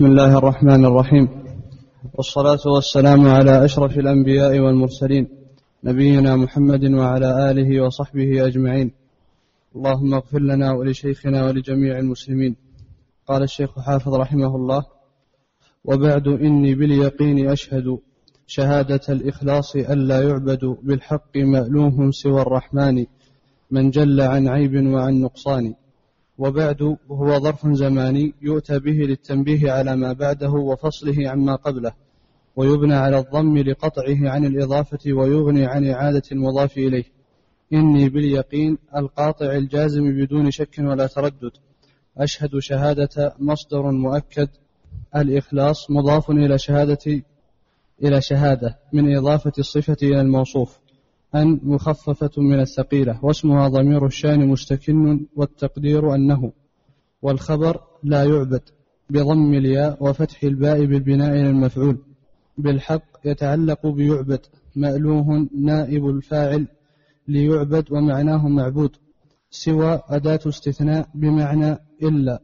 بسم الله الرحمن الرحيم. والصلاة والسلام على أشرف الأنبياء والمرسلين نبينا محمد وعلى آله وصحبه أجمعين. اللهم اغفر لنا ولشيخنا ولجميع المسلمين. قال الشيخ حافظ رحمه الله وبعد إني باليقين أشهد شهادة الإخلاص ألا يعبد بالحق مألوه سوى الرحمن من جل عن عيب وعن نقصان. وبعد هو ظرف زماني يؤتى به للتنبيه على ما بعده وفصله عما قبله ويبنى على الضم لقطعه عن الإضافة ويغني عن إعادة المضاف إليه. إني باليقين القاطع الجازم بدون شك ولا تردد. أشهد شهادة مصدر مؤكد. الإخلاص مضاف إلى شهادة إلى شهادة من إضافة الصفة إلى الموصوف. أن مخففة من الثقيلة واسمها ضمير الشأن مستكن والتقدير أنه والخبر لا يعبد بضم الياء وفتح الباء بالبناء للمفعول بالحق يتعلق بيعبد مألوه نائب الفاعل ليعبد ومعناه معبود سوى أداة استثناء بمعنى إلا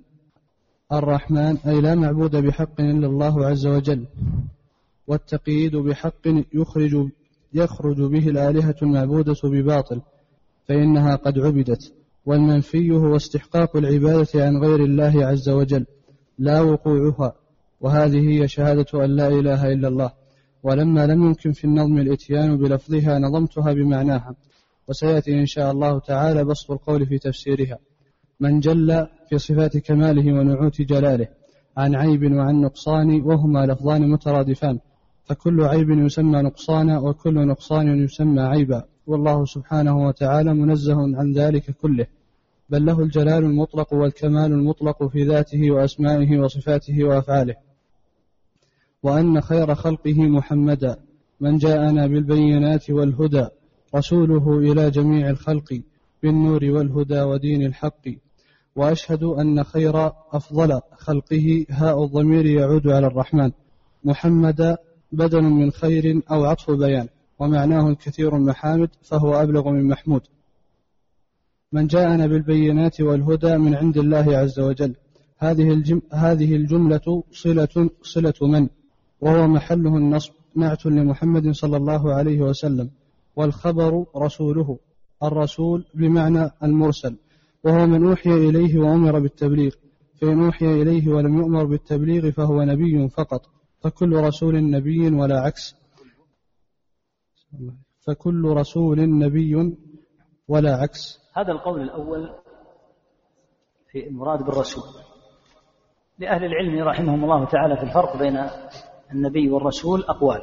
الرحمن أي لا معبود بحق إلا الله عز وجل والتقييد بحق يخرج يخرج به الآلهة المعبودة بباطل فإنها قد عبدت. والمنفي هو استحقاق العبادة عن غير الله عز وجل لا وقوعها. وهذه هي شهادة أن لا إله إلا الله. ولما لم يمكن في النظم الإتيان بلفظها نظمتها بمعناها. وسيأتي إن شاء الله تعالى بسط القول في تفسيرها. من جل في صفات كماله ونعوت جلاله عن عيب وعن نقصان وهما لفظان مترادفان. فكل عيب يسمى نقصانا وكل نقصان يسمى عيبا. والله سبحانه وتعالى منزه عن ذلك كله. بل له الجلال المطلق والكمال المطلق في ذاته وأسمائه وصفاته وأفعاله. وأن خير خلقه محمدا من جاءنا بالبينات والهدى رسوله إلى جميع الخلق بالنور والهدى ودين الحق. وأشهد أن خير أفضل خلقه هاء الضمير يعود على الرحمن. محمدا بدل من خير أو عطف بيان ومعناه الكثير المحامد فهو أبلغ من محمود. من جاءنا بالبينات والهدى من عند الله عز وجل. هذه الجم هذه الجملة صلة صلة من؟ وهو محله النصب نعت لمحمد صلى الله عليه وسلم. والخبر رسوله الرسول بمعنى المرسل. وهو من أوحي إليه وأمر بالتبليغ. فإن أوحي إليه ولم يؤمر بالتبليغ فهو نبي فقط. فكل رسول نبي ولا عكس. فكل رسول نبي ولا عكس. هذا القول الأول في المراد بالرسول. لأهل العلم رحمهم الله تعالى في الفرق بين النبي والرسول أقوال.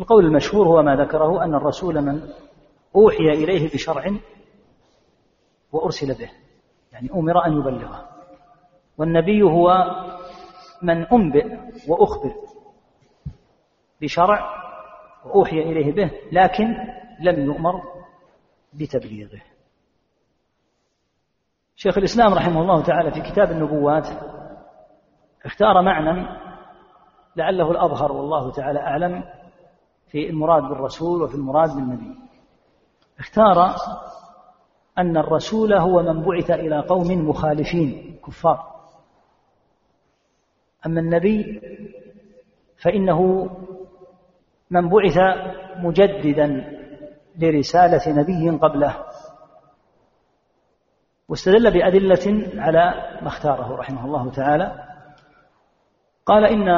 القول المشهور هو ما ذكره أن الرسول من أوحي إليه بشرع وأرسل به يعني أمر أن يبلغه. والنبي هو من أنبئ وأخبر بشرع وأوحي إليه به لكن لم يؤمر بتبليغه. شيخ الإسلام رحمه الله تعالى في كتاب النبوات اختار معنى لعله الأظهر والله تعالى أعلم في المراد بالرسول وفي المراد بالنبي. اختار أن الرسول هو من بعث إلى قوم مخالفين كفار. أما النبي فإنه من بعث مجددا لرسالة نبي قبله واستدل بأدلة على ما اختاره رحمه الله تعالى. قال إن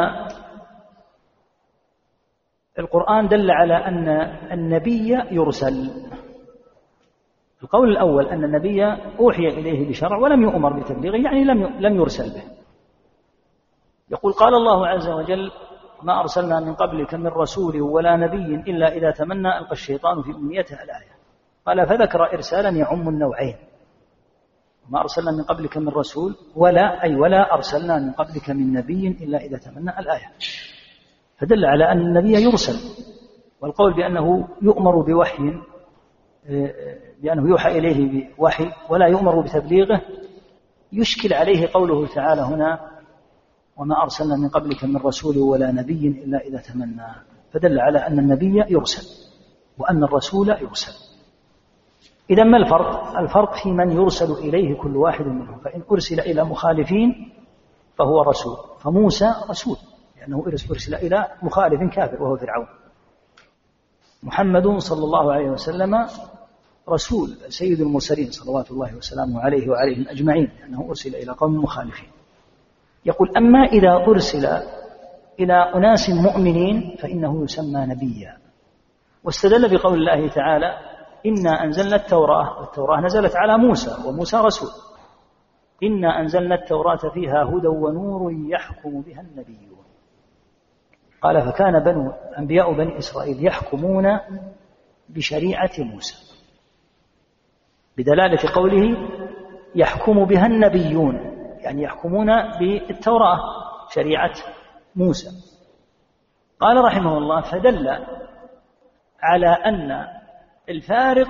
القرآن دل على أن النبي يرسل. القول الأول أن النبي أوحي إليه بشرع ولم يؤمر بتبليغه يعني لم لم يرسل به. يقول قال الله عز وجل ما أرسلنا من قبلك من رسول ولا نبي إلا إذا تمنى ألقى الشيطان في أمنيته الآية. قال فذكر إرسالا يعم النوعين. ما أرسلنا من قبلك من رسول ولا أي ولا أرسلنا من قبلك من نبي إلا إذا تمنى الآية. فدل على أن النبي يرسل والقول بأنه يؤمر بوحي بأنه يوحى إليه بوحي ولا يؤمر بتبليغه يشكل عليه قوله تعالى هنا وما أرسلنا من قبلك من رسول ولا نبي إلا إذا تمنى. فدل على أن النبي يرسل وأن الرسول يرسل. إذا ما الفرق؟ الفرق في من يرسل إليه كل واحد منهم. فإن أرسل إلى مخالفين فهو رسول. فموسى رسول لأنه أرسل إلى مخالف كافر وهو فرعون. محمد صلى الله عليه وسلم رسول سيد المرسلين صلوات الله وسلامه عليه وعليهم أجمعين لأنه أرسل إلى قوم مخالفين. يقول أما إذا أرسل إلى أناس مؤمنين فإنه يسمى نبيا. واستدل بقول الله تعالى إنا أنزلنا التوراة والتوراة نزلت على موسى وموسى رسول. إنا أنزلنا التوراة فيها هدى ونور يحكم بها النبيون. قال فكان بنو أنبياء بني إسرائيل يحكمون بشريعة موسى. بدلالة قوله يحكم بها النبيون. يعني يحكمون بالتوراة شريعة موسى. قال رحمه الله فدل على أن الفارق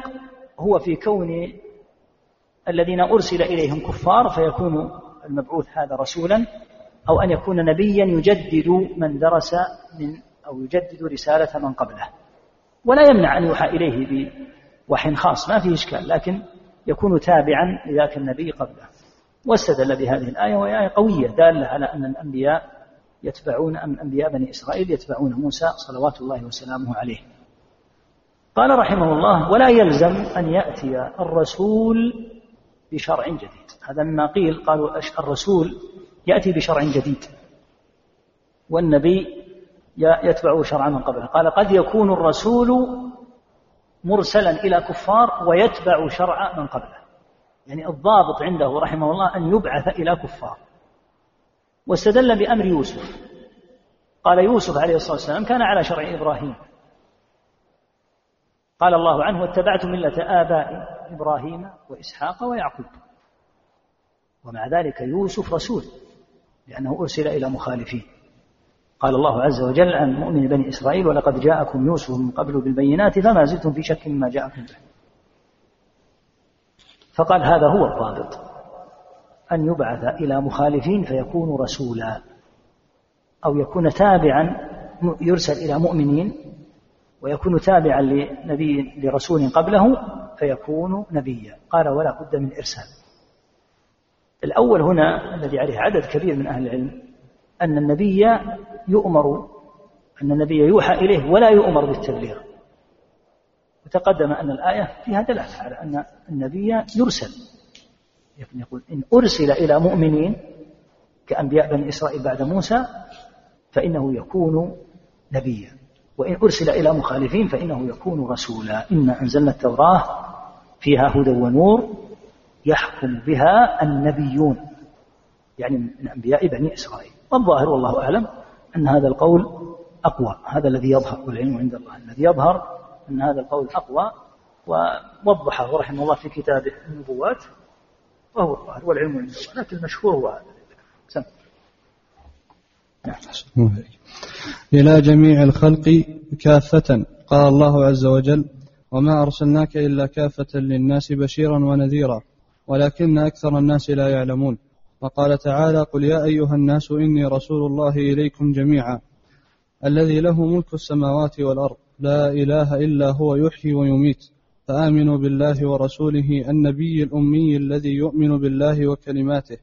هو في كون الذين أرسل إليهم كفار فيكون المبعوث هذا رسولا أو أن يكون نبيا يجدد من درس من أو يجدد رسالة من قبله. ولا يمنع أن يوحى إليه بوحي خاص ما فيه إشكال لكن يكون تابعا لذاك النبي قبله. واستدل بهذه الآية وهي آية قوية دالة على أن الأنبياء يتبعون أن أنبياء بني إسرائيل يتبعون موسى صلوات الله وسلامه عليه. قال رحمه الله ولا يلزم أن يأتي الرسول بشرع جديد. هذا مما قيل قالوا الرسول يأتي بشرع جديد والنبي يتبع شرع من قبله. قال قد يكون الرسول مرسلا إلى كفار ويتبع شرع من قبله. يعني الضابط عنده رحمه الله أن يبعث إلى كفار. واستدل بأمر يوسف. قال يوسف عليه الصلاة والسلام كان على شرع إبراهيم. قال الله عنه واتبعت ملة آبائي إبراهيم وإسحاق ويعقوب. ومع ذلك يوسف رسول لأنه أرسل إلى مخالفين. قال الله عز وجل عن مؤمن بني إسرائيل ولقد جاءكم يوسف من قبل بالبينات فما زلتم في شك مما جاءكم به. فقال هذا هو الضابط أن يبعث إلى مخالفين فيكون رسولا. أو يكون تابعا يرسل إلى مؤمنين ويكون تابعا لنبي لرسول قبله فيكون نبيا. قال ولا بد من إرسال. الأول هنا الذي عليه عدد كبير من أهل العلم أن النبي يؤمر أن النبي يوحى إليه ولا يؤمر بالتبليغ. وتقدم أن الآية فيها دلالة على أن النبي يرسل. يقول إن أرسل إلى مؤمنين كأنبياء بني إسرائيل بعد موسى فإنه يكون نبيا. وإن أرسل إلى مخالفين فإنه يكون رسولا. إنا أنزلنا التوراة فيها هدى ونور يحكم بها النبيون يعني من أنبياء بني إسرائيل. والظاهر والله أعلم أن هذا القول أقوى هذا الذي يظهر والعلم عند الله الذي يظهر أن هذا القول أقوى ووضحه رحمه الله في كتابه النبوات وهو الظاهر والعلم عند الله لكن المشهور هو هذا. سم. إلى جميع الخلق كافة قال الله عز وجل وما أرسلناك إلا كافة للناس بشيرا ونذيرا ولكن أكثر الناس لا يعلمون. وقال تعالى قل يا أيها الناس إني رسول الله إليكم جميعا الذي له ملك السماوات والأرض لا إله إلا هو يحيي ويميت فآمنوا بالله ورسوله النبي الأمي الذي يؤمن بالله وكلماته.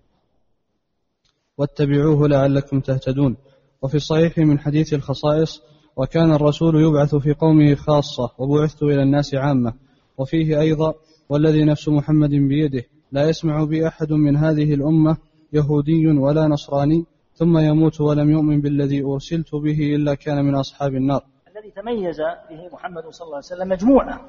واتبعوه لعلكم تهتدون. وفي الصحيح من حديث الخصائص وكان الرسول يبعث في قومه خاصة وبعثت إلى الناس عامة. وفيه أيضا والذي نفس محمد بيده لا يسمع بي أحد من هذه الأمة يهودي ولا نصراني ثم يموت ولم يؤمن بالذي أرسلت به إلا كان من أصحاب النار. الذي تميز به محمد صلى الله عليه وسلم مجموعة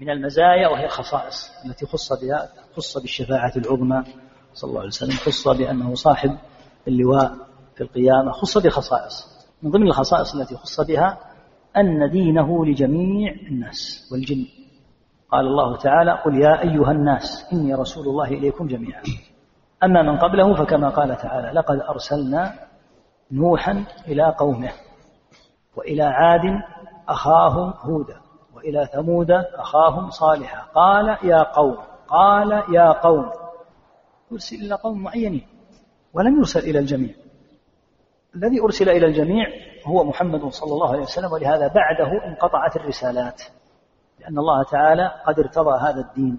من المزايا وهي الخصائص التي خص بها خص بالشفاعة العظمى صلى الله عليه وسلم خص بأنه صاحب اللواء في القيامة خص بخصائص. من ضمن الخصائص التي خص بها أن دينه لجميع الناس والجن. قال الله تعالى قل يا أيها الناس إني رسول الله إليكم جميعا. أما من قبله فكما قال تعالى لقد أرسلنا نوحا إلى قومه. وإلى عاد أخاهم هودا وإلى ثمود أخاهم صالحا. قال يا قوم قال يا قوم يرسل إلى قوم معينين ولم يرسل إلى الجميع. الذي أرسل إلى الجميع هو محمد صلى الله عليه وسلم ولهذا بعده انقطعت الرسالات لأن الله تعالى قد ارتضى هذا الدين.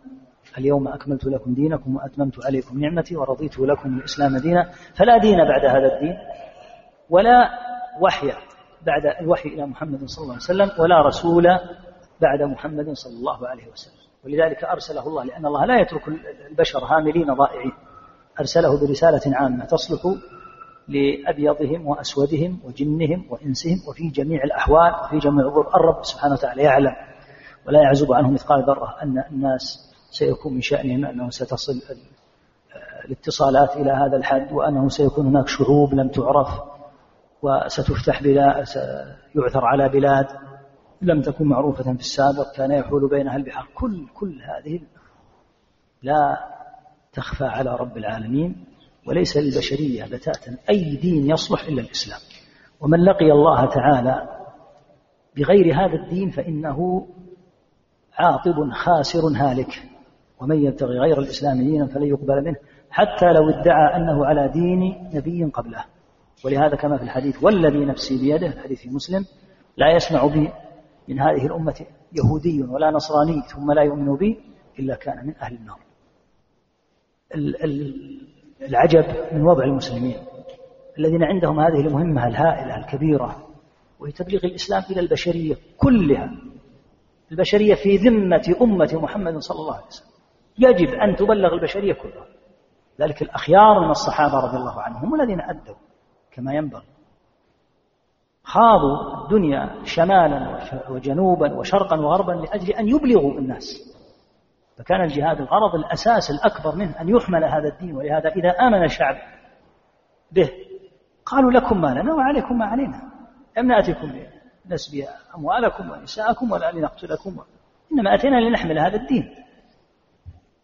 اليوم أكملت لكم دينكم وأتممت عليكم نعمتي ورضيت لكم الإسلام دينا فلا دين بعد هذا الدين ولا وحي بعد الوحي إلى محمد صلى الله عليه وسلم ولا رسول بعد محمد صلى الله عليه وسلم. ولذلك أرسله الله لأن الله لا يترك البشر هاملين ضائعين. أرسله برسالة عامة تصلح لأبيضهم وأسودهم وجنهم وإنسهم وفي جميع الأحوال وفي جميع الظروف الرب سبحانه وتعالى يعلم ولا يعزب عنه مثقال ذرة أن الناس سيكون من شأنهم أنه ستصل الاتصالات إلى هذا الحد وأنه سيكون هناك شعوب لم تعرف وستفتح بلاد يعثر على بلاد لم تكن معروفة في السابق. كان يحول بينها البحار. كل كل هذه لا تخفى على رب العالمين وليس للبشرية بتاتا أي دين يصلح إلا الإسلام. ومن لقي الله تعالى بغير هذا الدين فإنه عاقب خاسر هالك. ومن يبتغي غير الإسلام دينا فلن يقبل منه حتى لو ادعى أنه على دين نبي قبله. ولهذا كما في الحديث والذي نفسي بيده الحديث في مسلم لا يسمع بي من هذه الأمة يهودي ولا نصراني ثم لا يؤمن بي إلا كان من أهل النار. العجب من وضع المسلمين الذين عندهم هذه المهمة الهائلة الكبيرة وهي تبليغ الإسلام إلى البشرية كلها. البشرية في ذمة أمة محمد صلى الله عليه وسلم. يجب أن تبلغ البشرية كلها. ذلك الأخيار من الصحابة رضي الله عنهم هم الذين أدوا كما ينبغي. خاضوا الدنيا شمالا وجنوبا وشرقا وغربا لأجل أن يبلغوا الناس. فكان الجهاد الغرض الأساس الأكبر منه أن يحمل هذا الدين ولهذا إذا آمن الشعب به قالوا لكم ما لنا وعليكم ما علينا. لم نأتكم لنسبي أموالكم ونساءكم ولا لنقتلكم. إنما أتينا لنحمل هذا الدين.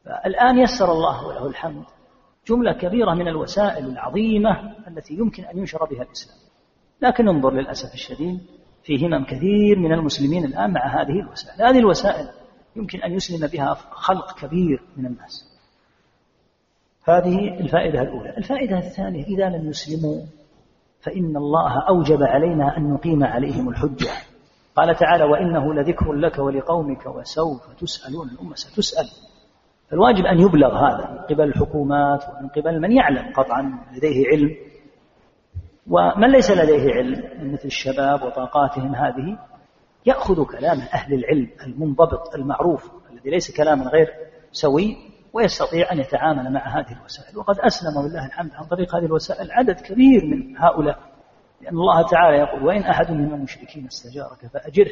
فالآن يسر الله وله الحمد. جملة كبيرة من الوسائل العظيمة التي يمكن أن ينشر بها الإسلام. لكن انظر للأسف الشديد في همم كثير من المسلمين الآن مع هذه الوسائل. هذه الوسائل يمكن أن يسلم بها خلق كبير من الناس. هذه الفائدة الأولى. الفائدة الثانية إذا لم يسلموا فإن الله أوجب علينا أن نقيم عليهم الحجة. قال تعالى وإنه لذكر لك ولقومك وسوف تسألون الأمة. ستسأل. فالواجب أن يبلغ هذا من قبل الحكومات ومن قبل من يعلم قطعا لديه علم. ومن ليس لديه علم مثل الشباب وطاقاتهم هذه يأخذ كلام أهل العلم المنضبط المعروف الذي ليس كلاما غير سوي ويستطيع أن يتعامل مع هذه الوسائل. وقد أسلم ولله الحمد عن طريق هذه الوسائل عدد كبير من هؤلاء لأن الله تعالى يقول وإن أحد من المشركين استجارك فأجره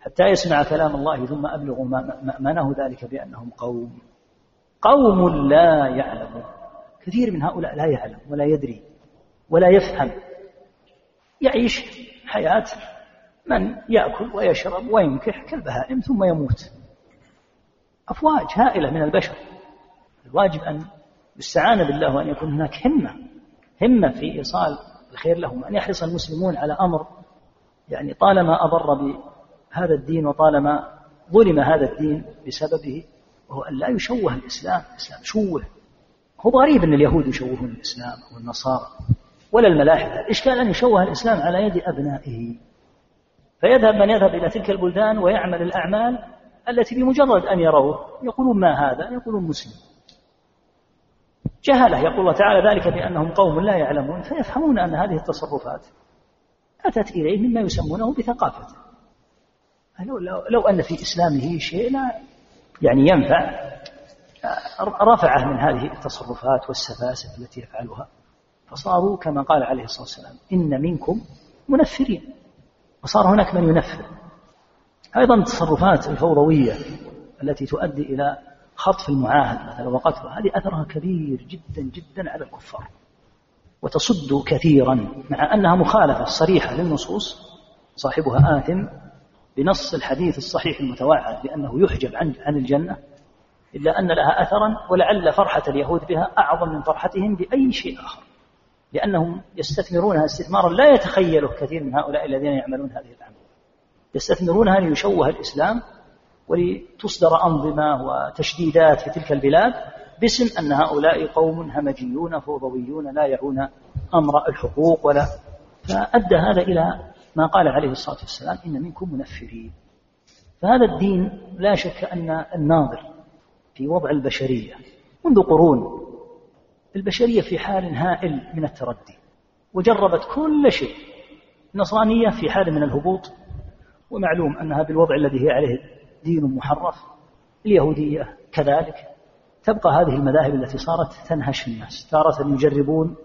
حتى يسمع كلام الله ثم أبلغوا مأمنه ذلك بأنهم قوم. قوم لا يعلمون. كثير من هؤلاء لا يعلم ولا يدري ولا يفهم. يعيش حياة من يأكل ويشرب وينكح كالبهائم ثم يموت. أفواج هائلة من البشر. الواجب أن يستعان بالله وأن يكون هناك همة همة في إيصال الخير لهم أن يحرص المسلمون على أمر. يعني طالما أضر بهذا الدين وطالما ظلم هذا الدين بسببه وهو أن لا يشوه الإسلام الإسلام شوه. هو غريب أن اليهود يشوهون الإسلام أو النصارى ولا الملاحدة. الإشكال أن يشوه الإسلام على يد أبنائه. فيذهب من يذهب إلى تلك البلدان ويعمل الأعمال التي بمجرد أن يروه يقولون ما هذا يقولون مسلم. جهلة. يقول الله تعالى ذلك بأنهم قوم لا يعلمون. فيفهمون أن هذه التصرفات أتت إليه مما يسمونه بثقافته لو, لو, لو أن في إسلامه شيء لا يعني ينفع رفعه من هذه التصرفات والسفاسف التي يفعلها. فصاروا كما قال عليه الصلاة والسلام إن منكم منفرين. وصار هناك من ينفر. أيضا التصرفات الفوضوية التي تؤدي إلى خطف المعاهد مثلا وقتله هذه أثرها كبير جدا جدا على الكفار. وتصد كثيرا مع أنها مخالفة صريحة للنصوص صاحبها آثم بنص الحديث الصحيح المتوعد بأنه يحجب عن عن الجنة إلا أن لها أثرا ولعل فرحة اليهود بها أعظم من فرحتهم بأي شيء آخر. لأنهم يستثمرونها استثمارا لا يتخيله كثير من هؤلاء الذين يعملون هذه الأعمال. يستثمرونها ليشوه الإسلام ولتصدر أنظمة وتشديدات في تلك البلاد باسم أن هؤلاء قوم همجيون فوضويون لا يعون أمر الحقوق ولا. فأدى هذا إلى ما قال عليه الصلاة والسلام إن منكم منفرين. فهذا الدين لا شك أن الناظر في وضع البشرية منذ قرون. البشرية في حال هائل من التردي وجربت كل شيء. النصرانية في حال من الهبوط ومعلوم أنها بالوضع الذي هي عليه دين محرف. اليهودية كذلك. تبقى هذه المذاهب التي صارت تنهش الناس. تارة يجربون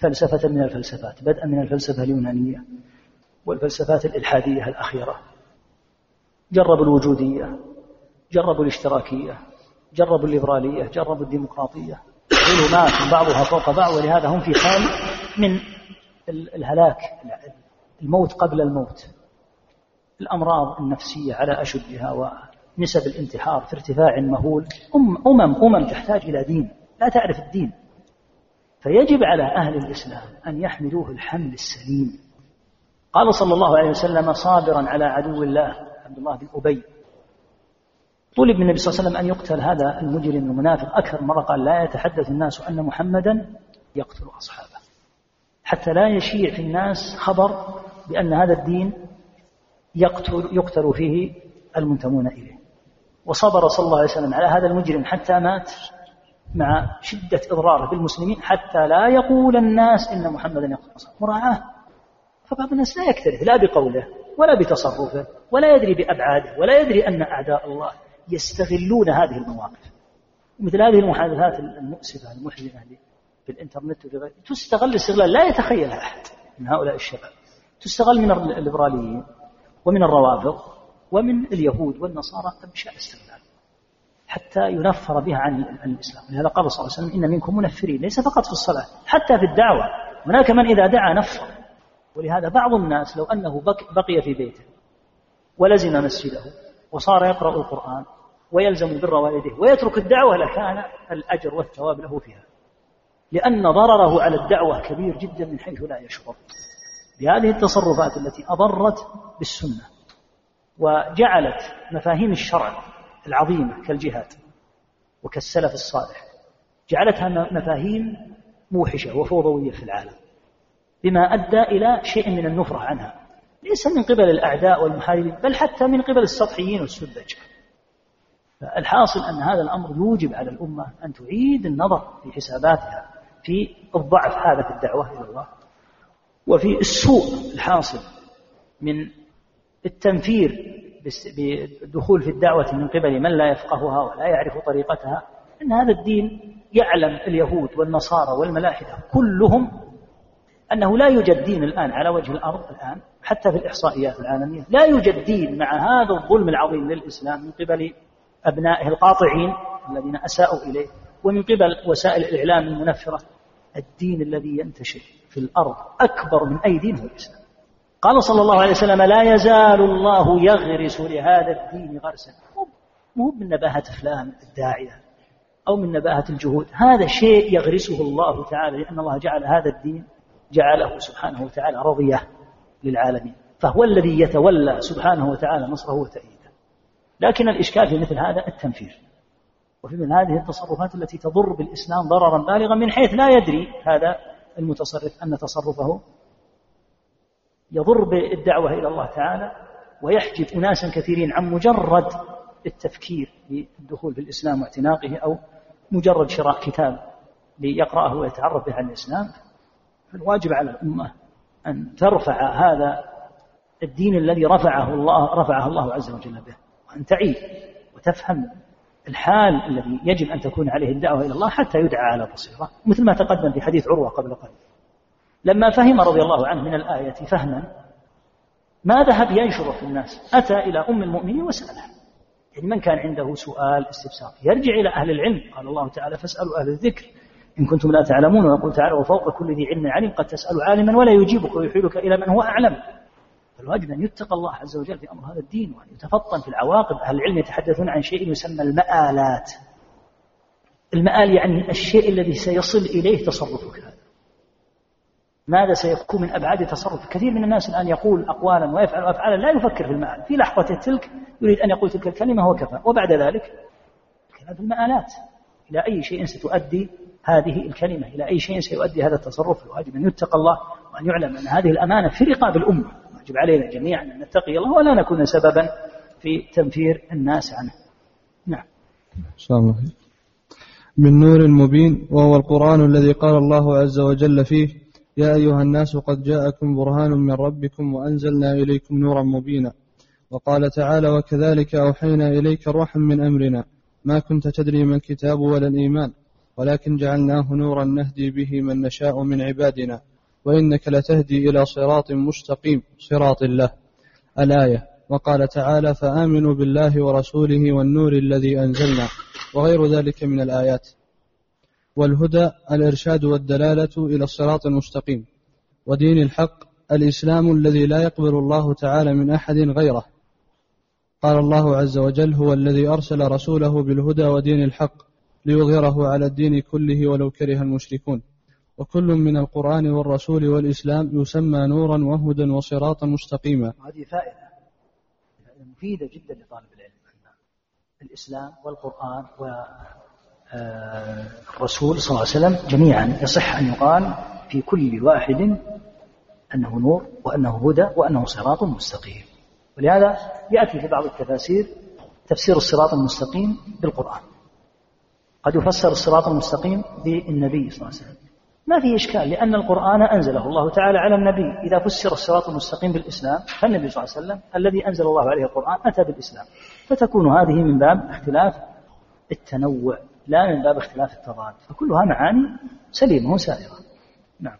فلسفة من الفلسفات بدءا من الفلسفة اليونانية. والفلسفات الإلحادية الأخيرة. جربوا الوجودية جربوا الاشتراكية جربوا الليبرالية جربوا الديمقراطية. ظلمات بعضها فوق بعض ولهذا هم في حال من الهلاك الموت قبل الموت. الأمراض النفسية على أشدها ونسب الانتحار في ارتفاع مهول. أمم أمم تحتاج إلى دين. لا تعرف الدين. فيجب على أهل الإسلام أن يحملوه الحمل السليم. قال صلى الله عليه وسلم صابرا على عدو الله عبد الله بن أبي. طلب من النبي صلى الله عليه وسلم أن يقتل هذا المجرم المنافق أكثر مرة قال لا يتحدث الناس أن محمدا يقتل أصحابه. حتى لا يشيع في الناس خبر بأن هذا الدين يقتل, يقتل فيه المنتمون إليه. وصبر صلى الله عليه وسلم على هذا المجرم حتى مات مع شدة إضراره بالمسلمين حتى لا يقول الناس إن محمدا يقتل أصحابه. مراعاة. فبعض الناس لا يكترث لا بقوله ولا بتصرفه ولا يدري بأبعاده ولا يدري أن أعداء الله يستغلون هذه المواقف. مثل هذه المحادثات المؤسفة المحزنة في الإنترنت وفي غيره تستغل استغلال لا يتخيلها أحد من هؤلاء الشباب. تستغل من الليبراليين ومن الروافض ومن اليهود والنصارى أبشاء استغلال حتى ينفر بها عن الإسلام. لهذا قال صلى الله عليه وسلم إن منكم منفرين ليس فقط في الصلاة حتى في الدعوة. هناك من إذا دعا نفر. ولهذا بعض الناس لو أنه بقي في بيته ولزم مسجده وصار يقرأ القرآن ويلزم بر والديه ويترك الدعوة لكان الأجر والثواب له فيها لأن ضرره على الدعوة كبير جدا من حيث لا يشعر. بهذه التصرفات التي أضرت بالسنة وجعلت مفاهيم الشرع العظيمة كالجهاد وكالسلف الصالح جعلتها مفاهيم موحشة وفوضوية في العالم. بما أدى إلى شيء من النفرة عنها. ليس من قبل الأعداء والمحاربين بل حتى من قبل السطحيين والسذج. الحاصل أن هذا الأمر يوجب على الأمة أن تعيد النظر في حساباتها في الضعف هذا في الدعوة إلى الله. وفي السوء الحاصل من التنفير بالدخول في الدعوة من قبل من لا يفقهها ولا يعرف طريقتها أن هذا الدين يعلم اليهود والنصارى والملاحدة كلهم أنه لا يوجد دين الآن على وجه الأرض الآن حتى في الإحصائيات العالمية لا يوجد دين مع هذا الظلم العظيم للإسلام من قبل أبنائه القاطعين الذين أساءوا إليه ومن قبل وسائل الإعلام المنفرة. الدين الذي ينتشر في الأرض أكبر من أي دين هو الإسلام. قال صلى الله عليه وسلم لا يزال الله يغرس لهذا الدين غرسا. مو من نباهة فلان الداعية أو من نباهة الجهود. هذا شيء يغرسه الله تعالى لأن الله جعل هذا الدين جعله سبحانه وتعالى رضية للعالمين. فهو الذي يتولى سبحانه وتعالى نصره وتأييده. لكن الإشكال في مثل هذا التنفير. وفي من هذه التصرفات التي تضر بالإسلام ضررا بالغا من حيث لا يدري هذا المتصرف أن تصرفه يضر بالدعوة إلى الله تعالى ويحجب أناسا كثيرين عن مجرد التفكير بالدخول في الإسلام واعتناقه أو مجرد شراء كتاب ليقرأه ويتعرف به عن الإسلام. فالواجب على الأمة أن ترفع هذا الدين الذي رفعه الله رفعه الله عز وجل به وأن تعي وتفهم الحال الذي يجب أن تكون عليه الدعوة إلى الله حتى يدعى على بصيرة مثل ما تقدم في حديث عروة قبل قليل. لما فهم رضي الله عنه من الآية فهما ما ذهب ينشر في الناس؟ أتى إلى أم المؤمنين وسألها يعني من كان عنده سؤال استفسار؟ يرجع إلى أهل العلم. قال الله تعالى فاسألوا أهل الذكر. إن كنتم لا تعلمون ويقول تعالى وفوق كل ذي علم عليم قد تسأل عالما ولا يجيبك ويحيلك إلى من هو أعلم. فالواجب أن يتقى الله عز وجل في أمر هذا الدين وأن يتفطن في العواقب. أهل العلم يتحدثون عن شيء يسمى المآلات. المآل يعني الشيء الذي سيصل إليه تصرفك هذا. ماذا سيكون من أبعاد تصرف؟ كثير من الناس الآن يقول أقوالا ويفعل أفعالا لا يفكر في المآل. في لحظة تلك يريد أن يقول تلك الكلمة وكفى. وبعد ذلك الكلام في المآلات. إلى أي شيء ستؤدي هذه الكلمة إلى أي شيء سيؤدي هذا التصرف. الواجب أن يتقى الله وأن يعلم أن هذه الأمانة في رقاب الأمة يجب علينا جميعا أن نتقي الله ولا نكون سببا في تنفير الناس عنه. نعم. من نور المبين وهو القرآن الذي قال الله عز وجل فيه يا أيها الناس قد جاءكم برهان من ربكم وأنزلنا إليكم نورا مبينا. وقال تعالى وكذلك أوحينا إليك روحا من أمرنا. ما كنت تدري ما الكتاب ولا الإيمان. ولكن جعلناه نورا نهدي به من نشاء من عبادنا وإنك لتهدي إلى صراط مستقيم صراط الله. الآية وقال تعالى فآمنوا بالله ورسوله والنور الذي أنزلنا وغير ذلك من الآيات. والهدى الإرشاد والدلالة إلى الصراط المستقيم. ودين الحق الإسلام الذي لا يقبل الله تعالى من أحد غيره. قال الله عز وجل هو الذي أرسل رسوله بالهدى ودين الحق ليظهره على الدين كله ولو كره المشركون. وكل من القرآن والرسول والإسلام يسمى نورا وهدى وصراطا مستقيما. هذه فائدة مفيدة جدا لطالب العلم. الإسلام والقرآن والرسول صلى الله عليه وسلم جميعا يصح أن يقال في كل واحد أنه نور وأنه هدى وأنه صراط مستقيم. ولهذا يأتي في بعض التفاسير تفسير الصراط المستقيم بالقرآن. قد يفسر الصراط المستقيم بالنبي صلى الله عليه وسلم. ما في إشكال لأن القرآن أنزله الله تعالى على النبي. إذا فسر الصراط المستقيم بالإسلام فالنبي صلى الله عليه وسلم الذي أنزل الله عليه القرآن أتى بالإسلام. فتكون هذه من باب اختلاف التنوع لا من باب اختلاف التضاد. فكلها معاني سليمة سائرة نعم.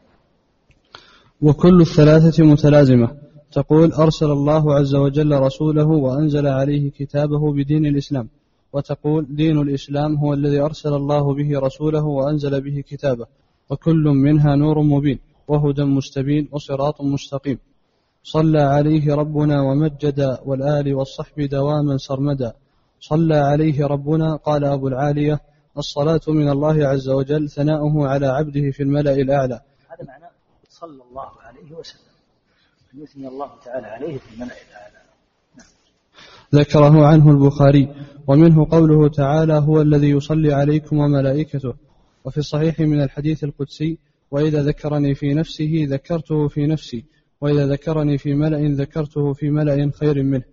وكل الثلاثة متلازمة. تقول أرسل الله عز وجل رسوله وأنزل عليه كتابه بدين الإسلام. وتقول دين الإسلام هو الذي أرسل الله به رسوله وأنزل به كتابه وكل منها نور مبين وهدى مستبين وصراط مستقيم. صلى عليه ربنا ومجد والآل والصحب دواما سرمدا. صلى عليه ربنا قال أبو العالية الصلاة من الله عز وجل ثناؤه على عبده في الملأ الأعلى. هذا معنى صلى الله عليه وسلم. أن يثني الله تعالى عليه في الملأ الأعلى. ذكره عنه البخاري ومنه قوله تعالى هو الذي يصلي عليكم وملائكته وفي الصحيح من الحديث القدسي وإذا ذكرني في نفسه ذكرته في نفسي وإذا ذكرني في ملأ ذكرته في ملأ خير منه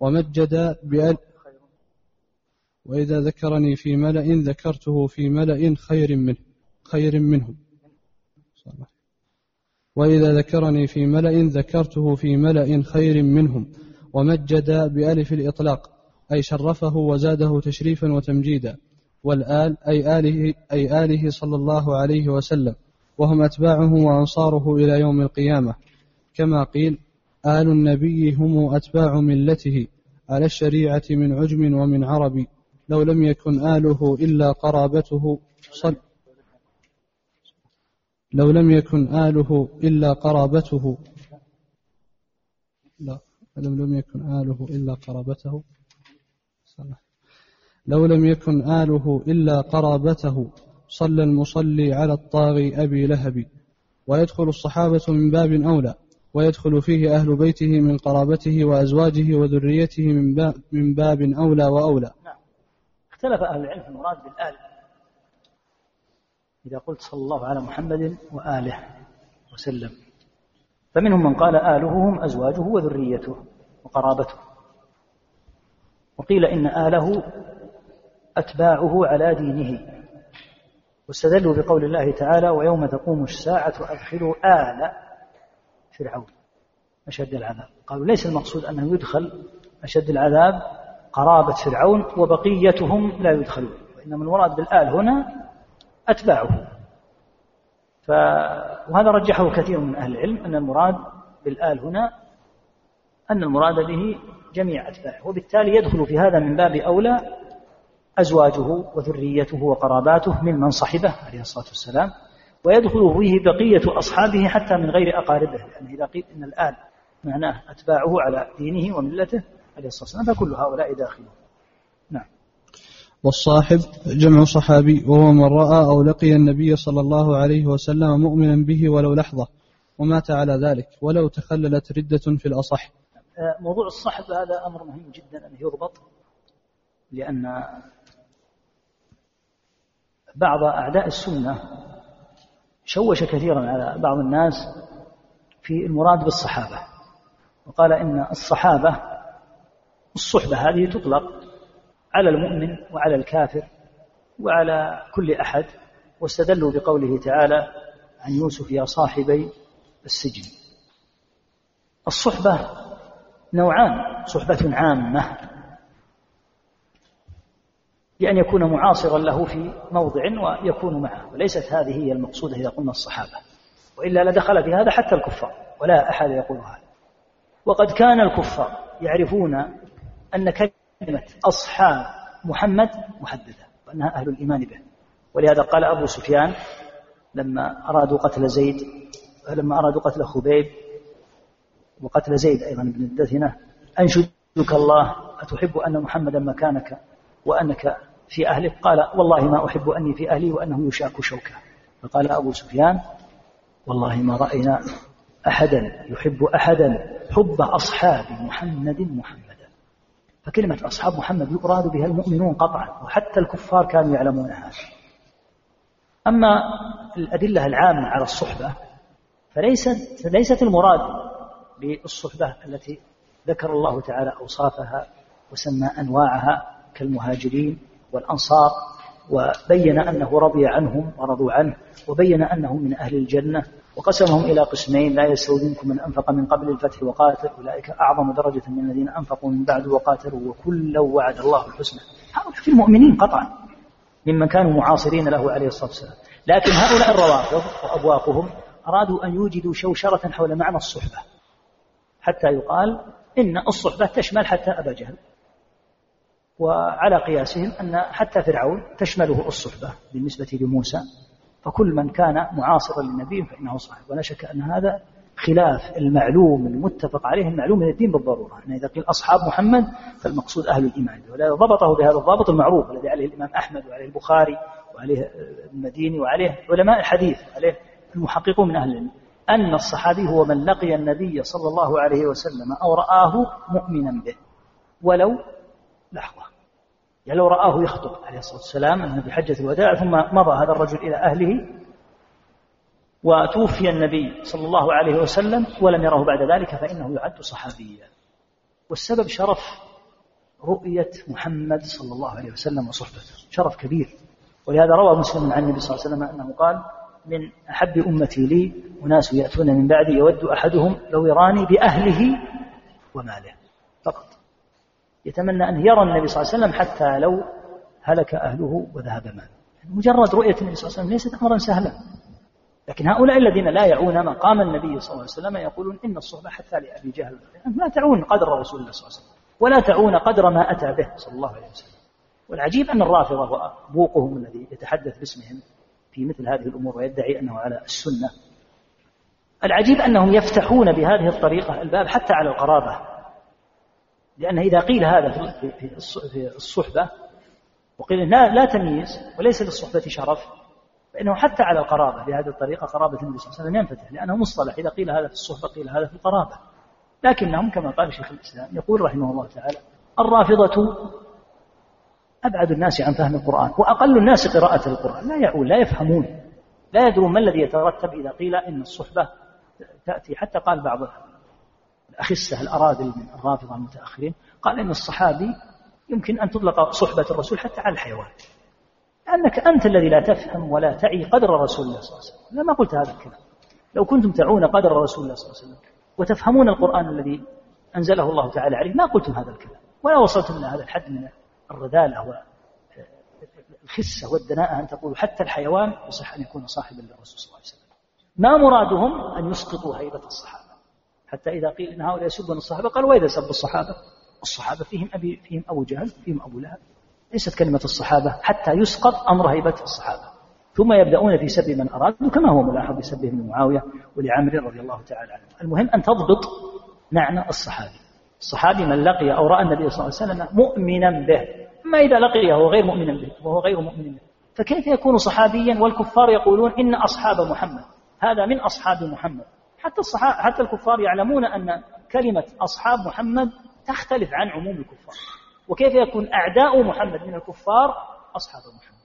ومجد بأل وإذا ذكرني في ملأ ذكرته في ملأ خير منه خير منهم وإذا ذكرني في ملأ ذكرته في ملأ خير منهم. ومجد بألف الإطلاق أي شرفه وزاده تشريفا وتمجيدا والآل أي آله, أي آله صلى الله عليه وسلم وهم أتباعه وأنصاره إلى يوم القيامة. كما قيل آل النبي هم أتباع ملته على الشريعة من عجم ومن عرب لو لم يكن آله إلا قرابته صل لو لم يكن آله إلا قرابته لا. لم يكن آله إلا قرابته. لو لم يكن آله إلا قرابته صلى المصلي على الطاغي أبي لهب. ويدخل الصحابة من باب أولى ويدخل فيه أهل بيته من قرابته وأزواجه وذريته من باب, من باب أولى وأولى. نعم. اختلف أهل العلم في المراد بالآل. إذا قلت صلى الله على محمد وآله وسلم. فمنهم من قال آله هم أزواجه وذريته وقرابته. وقيل إن آله أتباعه على دينه. واستدلوا بقول الله تعالى ويوم تقوم الساعة أدخلوا آل فرعون. أشد العذاب. قالوا ليس المقصود أنه يدخل أشد العذاب قرابة فرعون وبقيتهم لا يدخلون. وإنما المراد بالآل هنا أتباعه. وهذا رجحه كثير من أهل العلم أن المراد بالآل هنا أن المراد به جميع أتباعه وبالتالي يدخل في هذا من باب أولى أزواجه وذريته وقراباته ممن صحبه عليه الصلاة والسلام ويدخل فيه بقية أصحابه حتى من غير أقاربه لأن إذا قيل إن الآن معناه أتباعه على دينه وملته عليه الصلاة والسلام فكل هؤلاء داخلون. نعم. والصاحب جمع صحابي وهو من رأى أو لقي النبي صلى الله عليه وسلم مؤمنا به ولو لحظة ومات على ذلك ولو تخللت ردة في الأصح. آه، موضوع الصحب هذا أمر مهم جدا أن يضبط لأن بعض أعداء السنة شوش كثيرا على بعض الناس في المراد بالصحابة وقال إن الصحابة الصحبة هذه تطلق على المؤمن وعلى الكافر وعلى كل أحد واستدلوا بقوله تعالى عن يوسف يا صاحبي السجن. الصحبة نوعان صحبة عامة. بأن يكون معاصرا له في موضع ويكون معه وليست هذه هي المقصودة إذا قلنا الصحابة. وإلا لدخل في هذا حتى الكفار ولا أحد يقول هذا. وقد كان الكفار يعرفون أن كلمة أصحاب محمد محددة وأنها أهل الإيمان به. ولهذا قال أبو سفيان لما أرادوا قتل زيد لما أرادوا قتل خبيب وقتل زيد أيضا بن الدثنة أنشدك الله أتحب أن محمدا مكانك وأنك في أهلك قال والله ما أحب أني في أهلي وأنه يشاك شوكا. فقال أبو سفيان والله ما رأينا أحدا يحب أحدا حب أصحاب محمد محمدا فكلمة أصحاب محمد يراد بها المؤمنون قطعا وحتى الكفار كانوا يعلمون هذا. أما الأدلة العامة على الصحبة فليست ليست المراد بالصحبة التي ذكر الله تعالى أوصافها وسمى أنواعها كالمهاجرين والأنصار وبين أنه رضي عنهم ورضوا عنه وبين أنهم من أهل الجنة وقسمهم إلى قسمين لا يستوي منكم من أنفق من قبل الفتح وقاتل أولئك أعظم درجة من الذين أنفقوا من بعد وقاتلوا وكلا وعد الله الحسنى. هؤلاء في المؤمنين قطعا ممن كانوا معاصرين له عليه الصلاة والسلام. لكن هؤلاء الروافض وأبواقهم أرادوا أن يوجدوا شوشرة حول معنى الصحبة حتى يقال إن الصحبة تشمل حتى أبا جهل. وعلى قياسهم أن حتى فرعون تشمله الصحبة بالنسبة لموسى فكل من كان معاصرا للنبي فإنه صاحب. ولا شك أن هذا خلاف المعلوم المتفق عليه المعلوم من الدين بالضرورة. أن إذا قيل أصحاب محمد فالمقصود أهل الإيمان. ولا ضبطه بهذا الضابط المعروف الذي عليه الإمام أحمد وعليه البخاري وعليه المديني وعليه علماء الحديث وعليه المحققون من أهل العلم. أن الصحابي هو من لقي النبي صلى الله عليه وسلم أو رآه مؤمنا به. ولو لحظة يعني لو رآه يخطب عليه الصلاة والسلام أنه في حجة الوداع ثم مضى هذا الرجل إلى أهله وتوفي النبي صلى الله عليه وسلم ولم يره بعد ذلك فإنه يعد صحابيا. والسبب شرف رؤية محمد صلى الله عليه وسلم وصحبته شرف كبير. ولهذا روى مسلم عن النبي صلى الله عليه وسلم أنه قال من أحب أمتي لي أناس يأتون من بعدي يود أحدهم لو يراني بأهله وماله. فقط. يتمنى أن يرى النبي صلى الله عليه وسلم حتى لو هلك أهله وذهب ماله. مجرد رؤية النبي صلى الله عليه وسلم ليست أمرا سهلا. لكن هؤلاء الذين لا يعون مقام النبي صلى الله عليه وسلم يقولون إن الصحبة حتى لأبي جهل. لا تعون قدر رسول الله صلى الله عليه وسلم. ولا تعون قدر ما أتى به صلى الله عليه وسلم. والعجيب أن الرافضة وأبوقهم الذي يتحدث باسمهم في مثل هذه الأمور ويدعي أنه على السنة. العجيب أنهم يفتحون بهذه الطريقة الباب حتى على القرابة. لأن إذا قيل هذا في الصحبة وقيل لا, لا تمييز وليس للصحبة شرف فإنه حتى على القرابة بهذه الطريقة قرابة النبي صلى الله عليه وسلم ينفتح لأنه مصطلح. إذا قيل هذا في الصحبة قيل هذا في القرابة. لكنهم كما قال شيخ الإسلام يقول رحمه الله تعالى الرافضة أبعد الناس عن فهم القرآن وأقل الناس قراءة القرآن. لا يعون لا يفهمون لا يدرون ما الذي يترتب إذا قيل إن الصحبة تأتي. حتى قال بعض الأخسة الأراذل من الرافضة المتأخرين قال إن الصحابي يمكن أن تطلق صحبة الرسول حتى على الحيوان. لأنك أنت الذي لا تفهم ولا تعي قدر رسول الله صلى الله عليه وسلم. ما قلت هذا الكلام. لو كنتم تعون قدر رسول الله صلى الله عليه وسلم وتفهمون القرآن الذي أنزله الله تعالى عليه ما قلتم هذا الكلام. ولا وصلتم إلى هذا الحد من الرذالة والخسة والدناءة أن تقولوا حتى الحيوان يصح أن يكون صاحبا للرسول صلى الله عليه وسلم. ما مرادهم أن يسقطوا هيبة الصحابة. حتى إذا قيل إن هؤلاء يسبون الصحابة قال وإذا سبوا الصحابة؟ الصحابة فيهم أبي فيهم أبو جهل فيهم أبو لهب. ليست كلمة الصحابة حتى يسقط أمر هيبة الصحابة. ثم يبدأون في سب من أرادوا كما هو ملاحظ بسبهم لمعاوية ولعمر رضي الله تعالى عنه. المهم أن تضبط معنى الصحابي. الصحابي من لقي أو رأى النبي صلى الله عليه وسلم مؤمنا به. أما إذا لقيه وهو غير مؤمنا به وهو غير مؤمن به. فكيف يكون صحابيا والكفار يقولون إن أصحاب محمد؟ هذا من أصحاب محمد. حتى الصحابة حتى الكفار يعلمون أن كلمة أصحاب محمد تختلف عن عموم الكفار. وكيف يكون أعداء محمد من الكفار أصحاب محمد.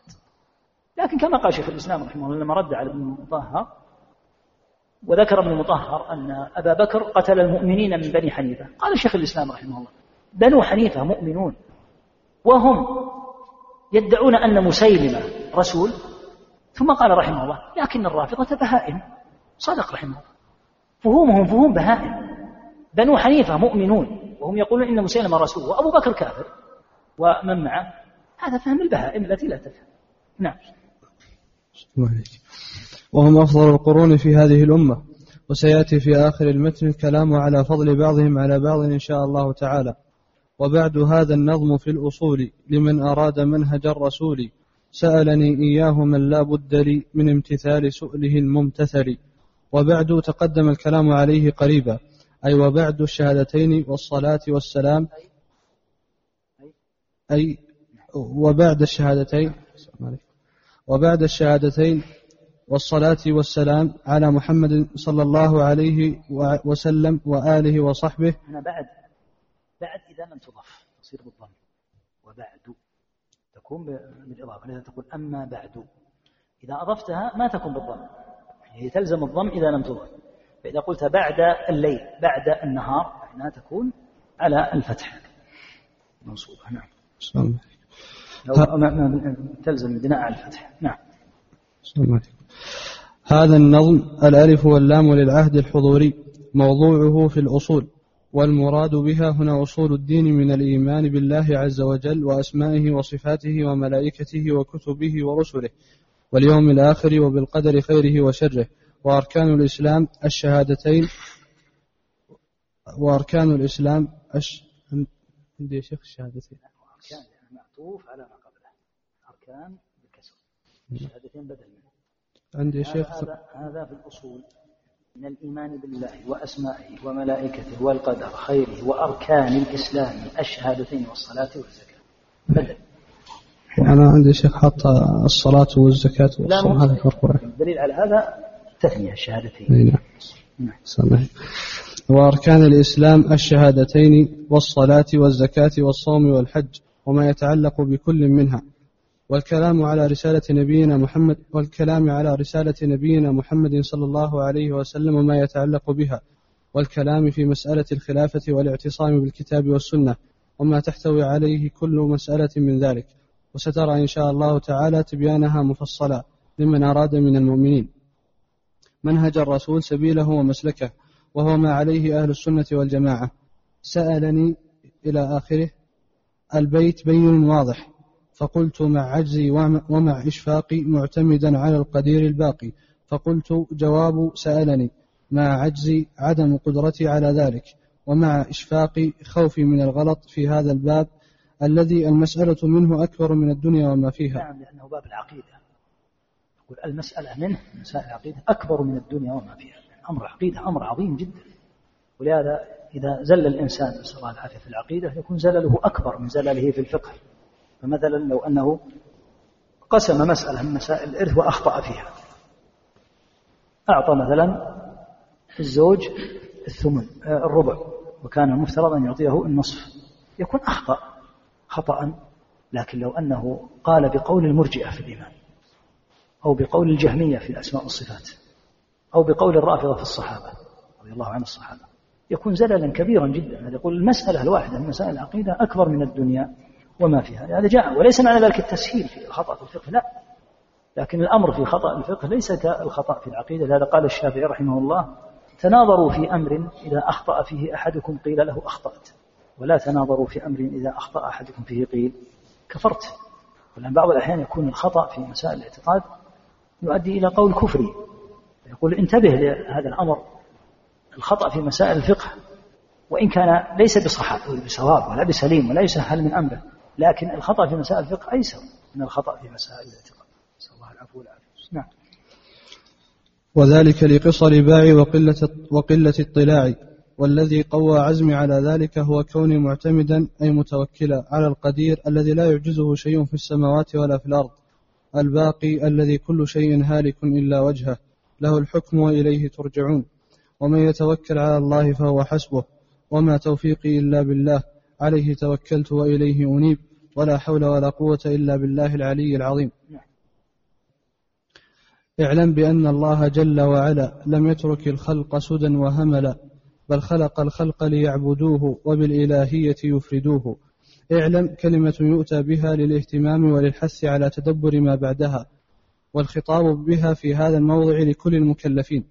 لكن كما قال شيخ الإسلام رحمه الله لما رد على ابن المطهر وذكر ابن المطهر أن أبا بكر قتل المؤمنين من بني حنيفة. قال شيخ الإسلام رحمه الله بنو حنيفة مؤمنون وهم يدعون أن مسيلمة رسول. ثم قال رحمه الله لكن الرافضة بهائم. صدق رحمه الله. فهومهم فهوم بهائم بنو حنيفة مؤمنون وهم يقولون إن مسيلمة رسول وأبو بكر كافر ومن معه؟ هذا فهم البهائم التي لا تفهم. نعم. وهم أفضل القرون في هذه الأمة وسيأتي في آخر المتن الكلام على فضل بعضهم على بعض إن شاء الله تعالى. وبعد هذا النظم في الأصول لمن أراد منهج الرسول سألني إياه من لا بد لي من امتثال سؤله الممتثل. وبعد تقدم الكلام عليه قريبا. أي وبعد الشهادتين والصلاة والسلام. أي وبعد الشهادتين. وبعد الشهادتين والصلاة والسلام على محمد صلى الله عليه وسلم وآله وصحبه. هنا بعد. بعد إذا لم تضف. تصير بالضم. وبعد. تكون بالإضافة. لذا تقول أما بعد. إذا أضفتها ما تكون بالضم. هي تلزم الضم إذا لم تضف فإذا قلت بعد الليل بعد النهار فإنها تكون على الفتح. منصوبة نعم. تلزم البناء على الفتح. نعم. هذا النظم الألف واللام للعهد الحضوري موضوعه في الأصول والمراد بها هنا أصول الدين من الإيمان بالله عز وجل وأسمائه وصفاته وملائكته وكتبه ورسله. واليوم الآخر وبالقدر خيره وشره. وأركان الإسلام الشهادتين. وأركان الإسلام أش... عندي يا شيخ الشهادتين. أركان معطوف على ما قبله. أركان بالكسر. الشهادتين بدل منه. عندي شيخ هذا, هذا في الأصول. من الإيمان بالله وأسمائه وملائكته والقدر خيره وأركان الإسلام الشهادتين والصلاة والزكاة. بدل. وأنا عندي شيخ حط الصلاة والزكاة والصوم هذا فرق الدليل على هذا تثنية الشهادتين نعم. نعم وأركان الإسلام الشهادتين والصلاة والزكاة والصوم والحج وما يتعلق بكل منها. والكلام على رسالة نبينا محمد والكلام على رسالة نبينا محمد صلى الله عليه وسلم وما يتعلق بها. والكلام في مسألة الخلافة والاعتصام بالكتاب والسنة وما تحتوي عليه كل مسألة من ذلك. وسترى إن شاء الله تعالى تبيانها مفصلا لمن أراد من المؤمنين. منهج الرسول سبيله ومسلكه وهو ما عليه أهل السنة والجماعة. سألني إلى آخره البيت بين واضح. فقلت مع عجزي ومع إشفاقي معتمدا على القدير الباقي. فقلت جواب سألني مع عجزي عدم قدرتي على ذلك. ومع إشفاقي خوفي من الغلط في هذا الباب الذي المسألة منه أكبر من الدنيا وما فيها. نعم لأنه باب العقيدة. يقول المسألة منه مسائل العقيدة أكبر من الدنيا وما فيها. أمر العقيدة أمر عظيم جدا. ولهذا إذا زل الإنسان نسأل الله العافية في العقيدة يكون زلله أكبر من زلله في الفقه. فمثلا لو أنه قسم مسألة من مسائل الإرث وأخطأ فيها. أعطى مثلا الزوج الثمن آه، الربع وكان المفترض أن يعطيه النصف. يكون أخطأ. خطأ لكن لو أنه قال بقول المرجئة في الإيمان أو بقول الجهمية في الأسماء والصفات أو بقول الرافضة في الصحابة رضي الله عن الصحابة يكون زللا كبيرا جدا. يقول المسألة الواحدة من مسائل العقيدة أكبر من الدنيا وما فيها. هذا جاء وليس معنى ذلك التسهيل في الخطأ في الفقه لا. لكن الأمر في خطأ الفقه ليس كالخطأ في العقيدة. لهذا قال الشافعي رحمه الله تناظروا في أمر إذا أخطأ فيه أحدكم قيل له أخطأت. ولا تناظروا في أمر إذا أخطأ أحدكم فيه قيل كفرت. ولأن بعض الأحيان يكون الخطأ في مسائل الاعتقاد يؤدي إلى قول كفري يقول انتبه لهذا الأمر الخطأ في مسائل الفقه وإن كان ليس بصواب ولا بسليم ولا يسهل من أمره لكن الخطأ في مسائل الفقه أيسر من الخطأ في مسائل الاعتقاد. نسأل الله العفو والعافية. نعم. وذلك لقصر باعي وقلة, وقلة اطلاعي والذي قوى عزمي على ذلك هو كوني معتمدا أي متوكلا على القدير الذي لا يعجزه شيء في السماوات ولا في الأرض الباقي الذي كل شيء هالك إلا وجهه له الحكم وإليه ترجعون. ومن يتوكل على الله فهو حسبه وما توفيقي إلا بالله عليه توكلت وإليه أنيب ولا حول ولا قوة إلا بالله العلي العظيم. اعلم بأن الله جل وعلا لم يترك الخلق سدى وهملا بل خلق الخلق ليعبدوه وبالإلهية يفردوه. اعلم كلمة يؤتى بها للاهتمام وللحث على تدبر ما بعدها والخطاب بها في هذا الموضع لكل المكلفين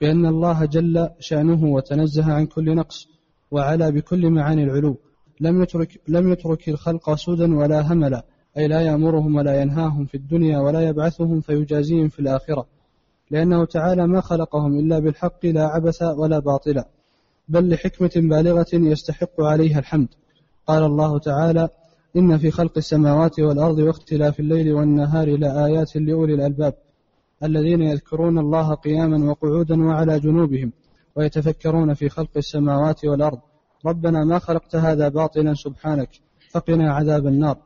بأن الله جل شأنه وتنزه عن كل نقص وعلى بكل معاني العلو. لم يترك, لم يترك الخلق سودا ولا هملا أي لا يأمرهم ولا ينهاهم في الدنيا ولا يبعثهم فيجازيهم في الآخرة لأنه تعالى ما خلقهم إلا بالحق لا عبث ولا باطلا بل لحكمة بالغة يستحق عليها الحمد. قال الله تعالى إن في خلق السماوات والأرض واختلاف الليل والنهار لآيات لأولي الألباب الذين يذكرون الله قياما وقعودا وعلى جنوبهم ويتفكرون في خلق السماوات والأرض. ربنا ما خلقت هذا باطلا سبحانك فقنا عذاب النار.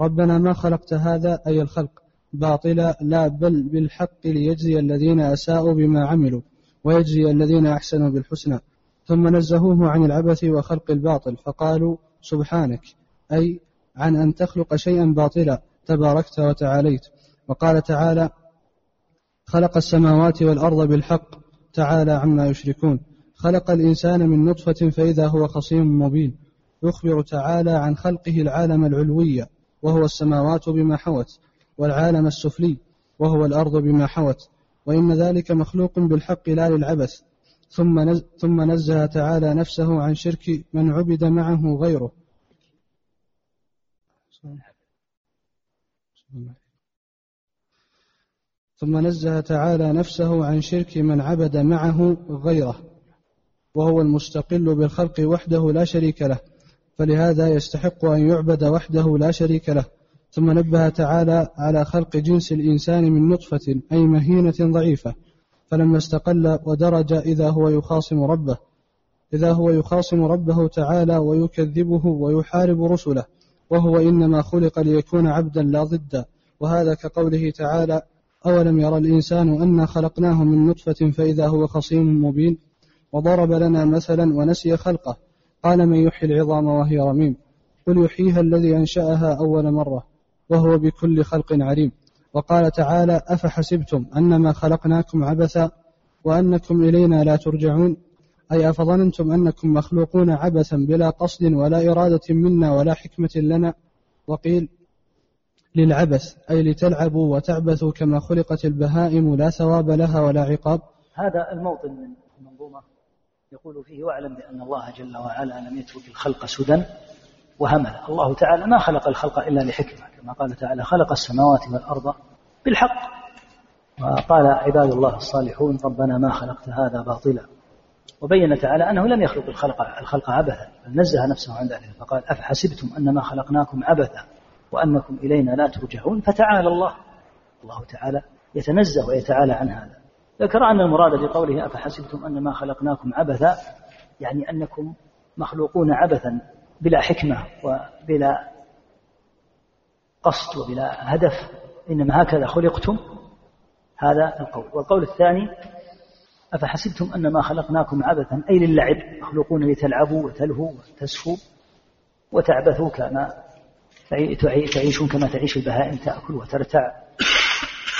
ربنا ما خلقت هذا أي الخلق باطلا لا بل بالحق ليجزي الذين أساءوا بما عملوا ويجزي الذين أحسنوا بالحسنى. ثم نزهوه عن العبث وخلق الباطل فقالوا سبحانك أي عن أن تخلق شيئا باطلا تباركت وتعاليت. وقال تعالى خلق السماوات والأرض بالحق تعالى عما يشركون. خلق الإنسان من نطفة فإذا هو خصيم مبين. يخبر تعالى عن خلقه العالم العلوي وهو السماوات بما حوت والعالم السفلي وهو الأرض بما حوت. وإن ذلك مخلوق بالحق لا للعبث. ثم ثم نزه تعالى نفسه عن شرك من عبد معه غيره. ثم نزه تعالى نفسه عن شرك من عبد معه غيره. وهو المستقل بالخلق وحده لا شريك له فلهذا يستحق أن يعبد وحده لا شريك له. ثم نبه تعالى على خلق جنس الإنسان من نطفة أي مهينة ضعيفة. فلما استقل ودرج إذا هو يخاصم ربه إذا هو يخاصم ربه تعالى ويكذبه ويحارب رسله وهو إنما خلق ليكون عبدا لا ضدا وهذا كقوله تعالى أولم يرى الإنسان أنا خلقناه من نطفة فإذا هو خصيم مبين؟ وضرب لنا مثلا ونسي خلقه. قال من يحيي العظام وهي رميم؟ قل يحييها الذي أنشأها أول مرة وهو بكل خلق عليم. وقال تعالى أفحسبتم أنما خلقناكم عبثا وأنكم إلينا لا ترجعون أي أفظننتم أنكم مخلوقون عبثا بلا قصد ولا إرادة منا ولا حكمة لنا؟ وقيل للعبث أي لتلعبوا وتعبثوا كما خلقت البهائم لا ثواب لها ولا عقاب. هذا الموطن من المنظومة يقول فيه واعلم بأن الله جل وعلا لم يترك الخلق سدى وهملا الله تعالى ما خلق الخلق إلا لحكمة كما قال تعالى خلق السماوات والأرض بالحق. وقال عباد الله الصالحون ربنا ما خلقت هذا باطلا. وبين تعالى أنه لم يخلق الخلق الخلق عبثا بل نزه نفسه عن ذلك. فقال أفحسبتم أنما خلقناكم عبثا وأنكم إلينا لا ترجعون؟ فتعالى الله. الله تعالى يتنزه ويتعالى عن هذا. ذكر أن المراد بقوله أفحسبتم أنما خلقناكم عبثا يعني أنكم مخلوقون عبثا. بلا حكمة وبلا قصد وبلا هدف إنما هكذا خلقتم هذا القول. والقول الثاني أفحسبتم أنما خلقناكم عبثا؟ أي للعب مخلوقون لتلعبوا وتلهوا وتسفوا وتعبثوا كما تعيشون كما تعيش البهائم تأكل وترتع.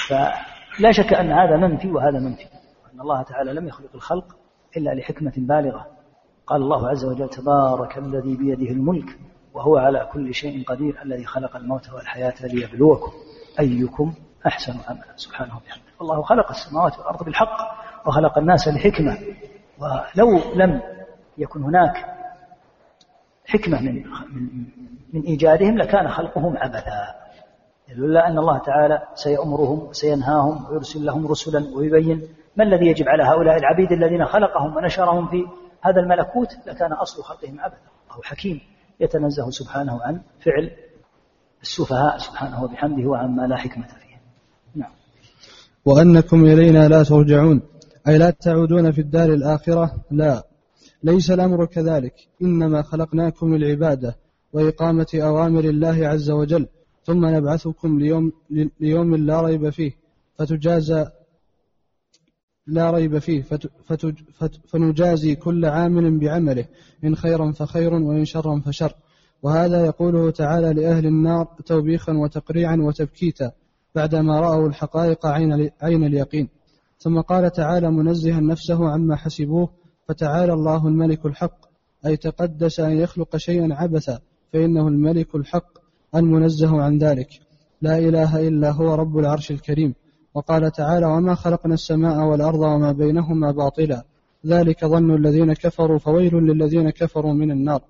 فلا شك أن هذا منفي وهذا منفي أن الله تعالى لم يخلق الخلق إلا لحكمة بالغة. قال الله عز وجل تبارك الذي بيده الملك وهو على كل شيء قدير الذي خلق الموت والحياة ليبلوكم أيكم أحسن عملا. سبحانه وبحمده. الله خلق السماوات والأرض بالحق وخلق الناس لحكمة. ولو لم يكن هناك حكمة من, من, من إيجادهم لكان خلقهم عبثا لولا أن الله تعالى سيأمرهم وسينهاهم ويرسل لهم رسلا ويبين ما الذي يجب على هؤلاء العبيد الذين خلقهم ونشرهم في هذا الملكوت لكان أصل خلقهم عبثا الله حكيم يتنزه سبحانه عن فعل السفهاء سبحانه وبحمده وعما لا حكمة فيه. نعم. وأنكم إلينا لا ترجعون. أي لا تعودون في الدار الآخرة؟ لا. ليس الأمر كذلك. إنما خلقناكم للعبادة وإقامة أوامر الله عز وجل. ثم نبعثكم ليوم, ليوم لا ريب فيه. فتجازى لا ريب فيه فنجازي كل عامل بعمله إن خيرا فخير وإن شرا فشر. وهذا يقوله تعالى لأهل النار توبيخا وتقريعا وتبكيتا بعدما رأوا الحقائق عين, عين اليقين. ثم قال تعالى منزها نفسه عما حسبوه فتعالى الله الملك الحق أي تقدس أن يخلق شيئا عبثا فإنه الملك الحق المنزه عن ذلك. لا إله إلا هو رب العرش الكريم. وقال تعالى وما خلقنا السماء والأرض وما بينهما باطلا. ذلك ظن الذين كفروا فويل للذين كفروا من النار.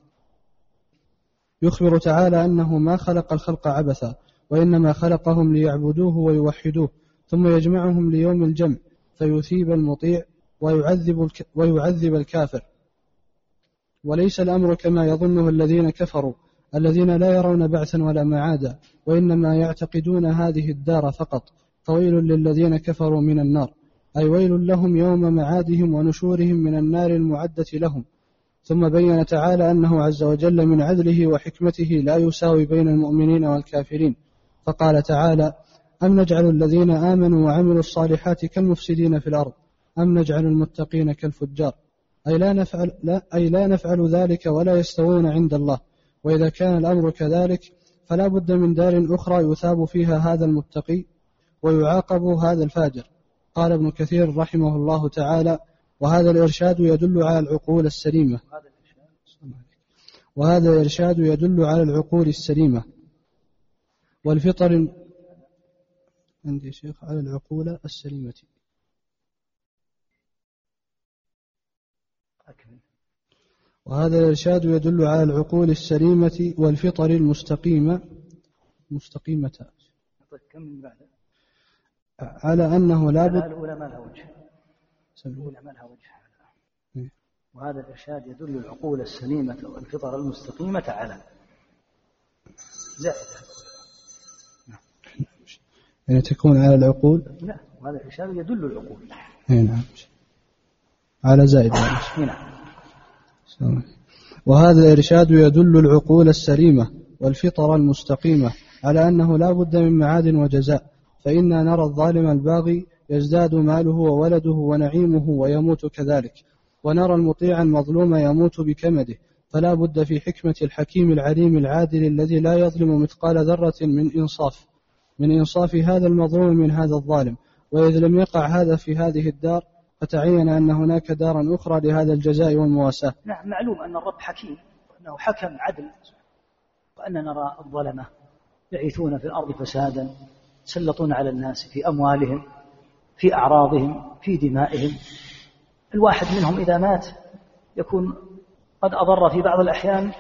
يخبر تعالى أنه ما خلق الخلق عبثا وإنما خلقهم ليعبدوه ويوحدوه ثم يجمعهم ليوم الجمع فيثيب المطيع ويعذب, ويعذب الكافر. وليس الأمر كما يظنه الذين كفروا الذين لا يرون بعثا ولا معادا وإنما يعتقدون هذه الدار فقط. فويل للذين كفروا من النار. أي ويل لهم يوم معادهم ونشورهم من النار المعدة لهم. ثم بين تعالى أنه عز وجل من عدله وحكمته لا يساوي بين المؤمنين والكافرين. فقال تعالى أم نجعل الذين آمنوا وعملوا الصالحات كالمفسدين في الأرض؟ أم نجعل المتقين كالفجار؟ أي لا نفعل لا أي لا نفعل ذلك ولا يستوون عند الله. وإذا كان الأمر كذلك فلا بد من دار أخرى يثاب فيها هذا المتقي ويعاقب هذا الفاجر. قال ابن كثير رحمه الله تعالى وهذا الإرشاد يدل على العقول السليمة. وهذا الإرشاد يدل على العقول السليمة. والفطر عندي شيخ على العقول السليمة. وهذا الإرشاد يدل على العقول السليمة والفطر المستقيمة. مستقيمة. كم من بعد؟ على أنه لا بد الأولى ما لها وجه. الأولى ما لها وجه. إيه. وهذا الإرشاد يدل العقول السليمة والفطر المستقيمة على زائدة. يعني تكون على العقول؟ لا وهذا الإرشاد يدل العقول. اي نعم. على زائد نعم. وهذا الإرشاد يدل العقول السليمة والفطر المستقيمة على أنه لا بد من معاد وجزاء. فإنا نرى الظالم الباغي يزداد ماله وولده ونعيمه ويموت كذلك. ونرى المطيع المظلوم يموت بكمده. فلا بد في حكمة الحكيم العليم العادل الذي لا يظلم مثقال ذرة من إنصاف. من إنصاف هذا المظلوم من هذا الظالم. وإذ لم يقع هذا في هذه الدار فتعين أن هناك دارا أخرى لهذا الجزاء والمواساة. نعم معلوم أن الرب حكيم وأنه حكم عدل وأن نرى الظلمة يعيثون في الأرض فسادا. يسلطون على الناس في أموالهم في أعراضهم في دمائهم. الواحد منهم إذا مات يكون قد أضر في بعض الأحيان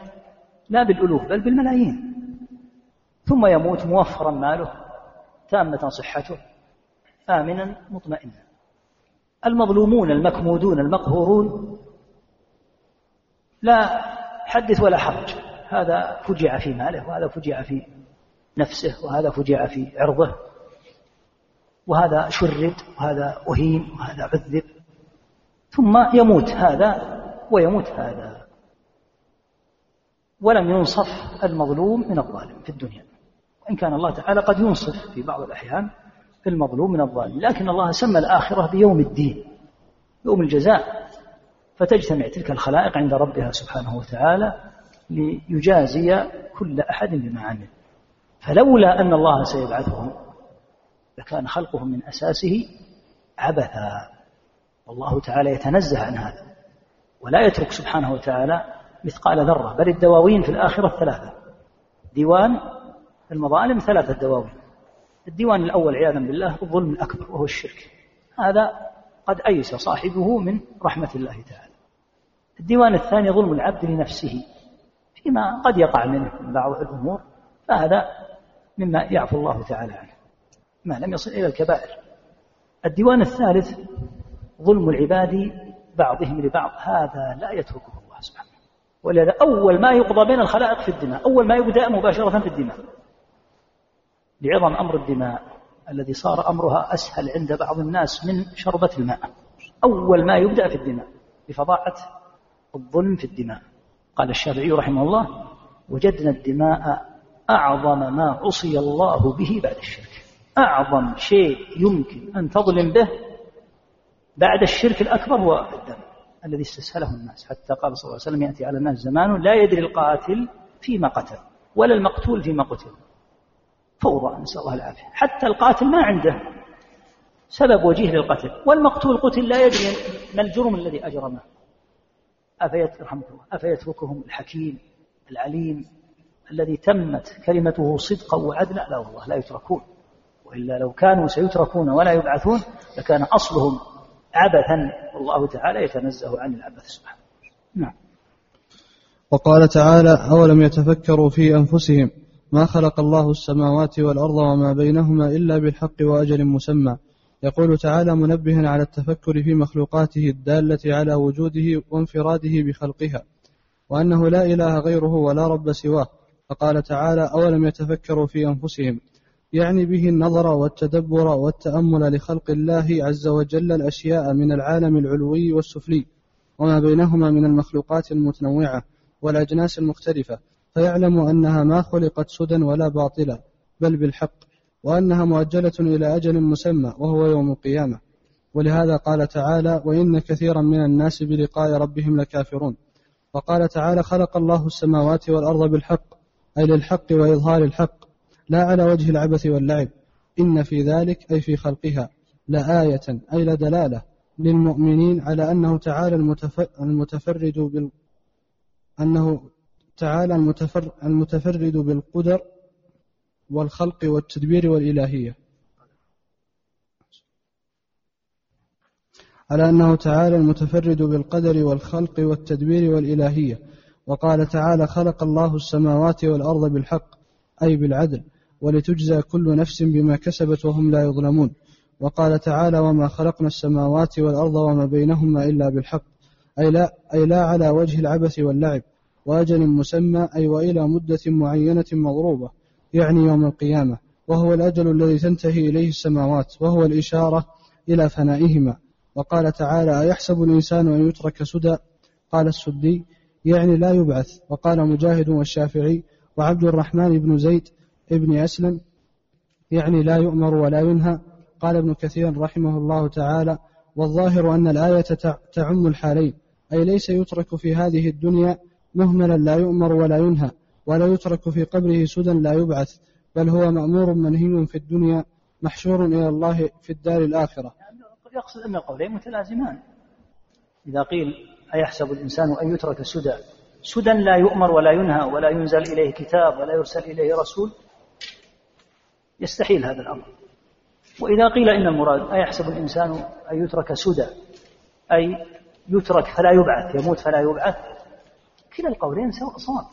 لا بالألوف بل بالملايين. ثم يموت موفرا ماله تامة صحته آمنا مطمئنا. المظلومون المكمودون المقهورون لا حدث ولا حرج. هذا فجع في ماله وهذا فجع في نفسه وهذا فجع في عرضه. وهذا شرد وهذا أهين وهذا عذب. ثم يموت هذا ويموت هذا. ولم ينصف المظلوم من الظالم في الدنيا. وإن كان الله تعالى قد ينصف في بعض الأحيان المظلوم من الظالم. لكن الله سمى الآخرة بيوم الدين يوم الجزاء. فتجتمع تلك الخلائق عند ربها سبحانه وتعالى ليجازي كل أحد بما عمل فلولا أن الله سيبعثهم لكان خلقهم من أساسه عبثا. والله تعالى يتنزه عن هذا ولا يترك سبحانه وتعالى مثقال ذرة بل الدواوين في الآخرة ثلاثة. ديوان المظالم ثلاثة دواوين. الديوان الأول عياذا بالله الظلم الأكبر وهو الشرك. هذا قد أيس صاحبه من رحمة الله تعالى. الديوان الثاني ظلم العبد لنفسه فيما قد يقع منه من بعض الأمور فهذا مما يعفو الله تعالى عنه. ما لم يصل إلى الكبائر. الديوان الثالث ظلم العباد بعضهم لبعض. هذا لا يتركه الله سبحانه ولهذا أول ما يقضى بين الخلائق في الدماء أول ما يبدأ مباشرة في الدماء لعظم أمر الدماء الذي صار أمرها أسهل عند بعض الناس من شربة الماء. أول ما يبدأ في الدماء بفظاعة الظلم في الدماء. قال الشافعي رحمه الله وجدنا الدماء أعظم ما عصي الله به بعد الشرك. أعظم شيء يمكن أن تظلم به بعد الشرك الأكبر هو الدم الذي استسهله الناس. حتى قال صلى الله عليه وسلم يأتي على الناس زمان لا يدري القاتل فيما قتل ولا المقتول فيما قتل. فوضى نسأل الله العافية. حتى القاتل ما عنده سبب وجيه للقتل. والمقتول قتل لا يدري ما الجرم الذي أجرمه. أفيتركهم الحكيم العليم الذي تمت كلمته صدقا وعدلا لا والله لا يتركون. وإلا لو كانوا سيتركون ولا يبعثون لكان أصلهم عبثا والله تعالى يتنزه عن العبث سبحانه نعم. وقال تعالى أولم يتفكروا في أنفسهم ما خلق الله السماوات والأرض وما بينهما إلا بالحق وأجل مسمى؟ يقول تعالى منبها على التفكر في مخلوقاته الدالة على وجوده وانفراده بخلقها وأنه لا إله غيره ولا رب سواه. فقال تعالى أولم يتفكروا في أنفسهم؟ يعني به النظر والتدبر والتأمل لخلق الله عز وجل الأشياء من العالم العلوي والسفلي وما بينهما من المخلوقات المتنوعة والأجناس المختلفة فيعلم أنها ما خلقت سدى ولا باطلا بل بالحق وأنها مؤجلة إلى أجل مسمى وهو يوم القيامة. ولهذا قال تعالى وإن كثيرا من الناس بلقاء ربهم لكافرون. وقال تعالى خلق الله السماوات والأرض بالحق أي للحق وإظهار الحق لا على وجه العبث واللعب. إن في ذلك أي في خلقها لآية أي لدلالة للمؤمنين على أنه تعالى المتفرد بال أنه تعالى المتفرد بالقدر والخلق والتدبير والإلهية. على أنه تعالى المتفرد بالقدر والخلق والتدبير والإلهية. وقال تعالى خلق الله السماوات والأرض بالحق أي بالعدل ولتجزى كل نفس بما كسبت وهم لا يظلمون. وقال تعالى وما خلقنا السماوات والأرض وما بينهما إلا بالحق أي لا, أي لا على وجه العبث واللعب وأجل مسمى أي وإلى مدة معينة مضروبة يعني يوم القيامة وهو الأجل الذي تنتهي إليه السماوات وهو الإشارة إلى فنائهما. وقال تعالى أيحسب الإنسان أن يترك سدى؟ قال السدي يعني لا يبعث. وقال مجاهد والشافعي وعبد الرحمن بن زيد ابن أسلم يعني لا يؤمر ولا ينهى. قال ابن كثير رحمه الله تعالى والظاهر أن الآية تعم الحالين أي ليس يترك في هذه الدنيا مهملا لا يؤمر ولا ينهى ولا يترك في قبره سدى لا يبعث بل هو مأمور منهي في الدنيا محشور إلى الله في الدار الآخرة. يقصد أن القولين متلازمان. إذا قيل أيحسب الإنسان أن يترك سدى؟ سدى لا يؤمر ولا ينهى ولا ينزل إليه كتاب ولا يرسل إليه رسول. يستحيل هذا الأمر. وإذا قيل إن المراد أيحسب الإنسان أن يترك سدى؟ أي يترك فلا يبعث يموت فلا يبعث. كلا القولين صواب.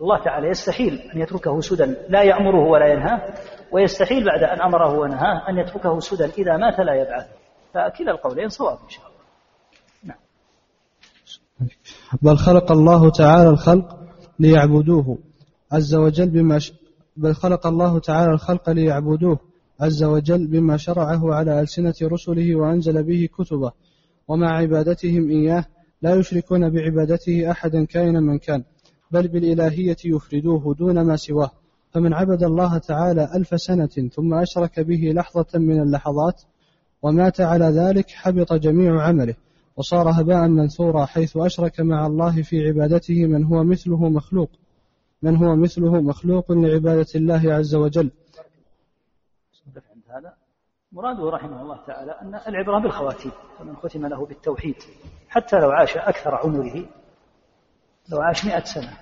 الله تعالى يستحيل أن يتركه سدى لا يأمره ولا ينهاه. ويستحيل بعد أن أمره ونهاه أن يتركه سدى إذا مات لا يبعث. فكلا القولين صواب إن شاء الله. بل خلق الله تعالى الخلق ليعبدوه عز وجل بما ش... بل خلق الله تعالى الخلق ليعبدوه عز وجل بما شرعه على ألسنة رسله وأنزل به كتبه ومع عبادتهم إياه لا يشركون بعبادته أحدا كائنا من كان بل بالإلهية يفردوه دون ما سواه فمن عبد الله تعالى ألف سنة ثم أشرك به لحظة من اللحظات ومات على ذلك حبط جميع عمله وصار هباء منثورا حيث أشرك مع الله في عبادته من هو مثله مخلوق من هو مثله مخلوق لعبادة الله عز وجل. هذا. مراده رحمه الله تعالى أن العبرة بالخواتيم فمن ختم له بالتوحيد. حتى لو عاش أكثر عمره لو عاش مئة سنة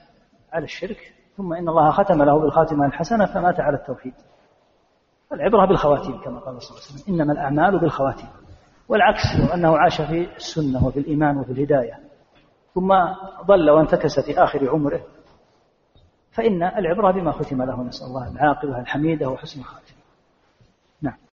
على الشرك ثم إن الله ختم له بالخاتمة الحسنة فمات على التوحيد. العبرة بالخواتيم كما قال صلى الله عليه وسلم إنما الأعمال بالخواتيم. والعكس لو أنه عاش في السنة وفي الإيمان وفي الهداية ثم ضل وانتكس في آخر عمره فإن العبرة بما ختم له نسأل الله العاقبة الحميدة وحسن الخاتمة. نعم.